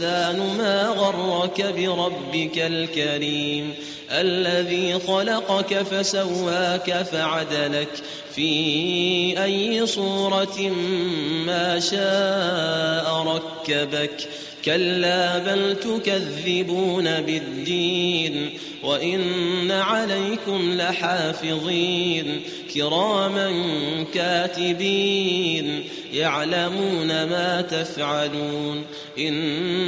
الإنسان ما غرك بربك الكريم الذي خلقك فسواك فعدلك في أي صورة ما شاء ركبك كلا بل تكذبون بالدين وإن عليكم لحافظين كراما كاتبين يعلمون ما تفعلون إن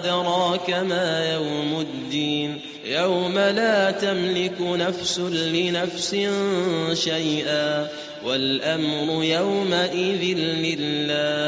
ما يوم الدين؟ يوم لا تملك نفس لنفس شيئا والأمر يومئذ لله.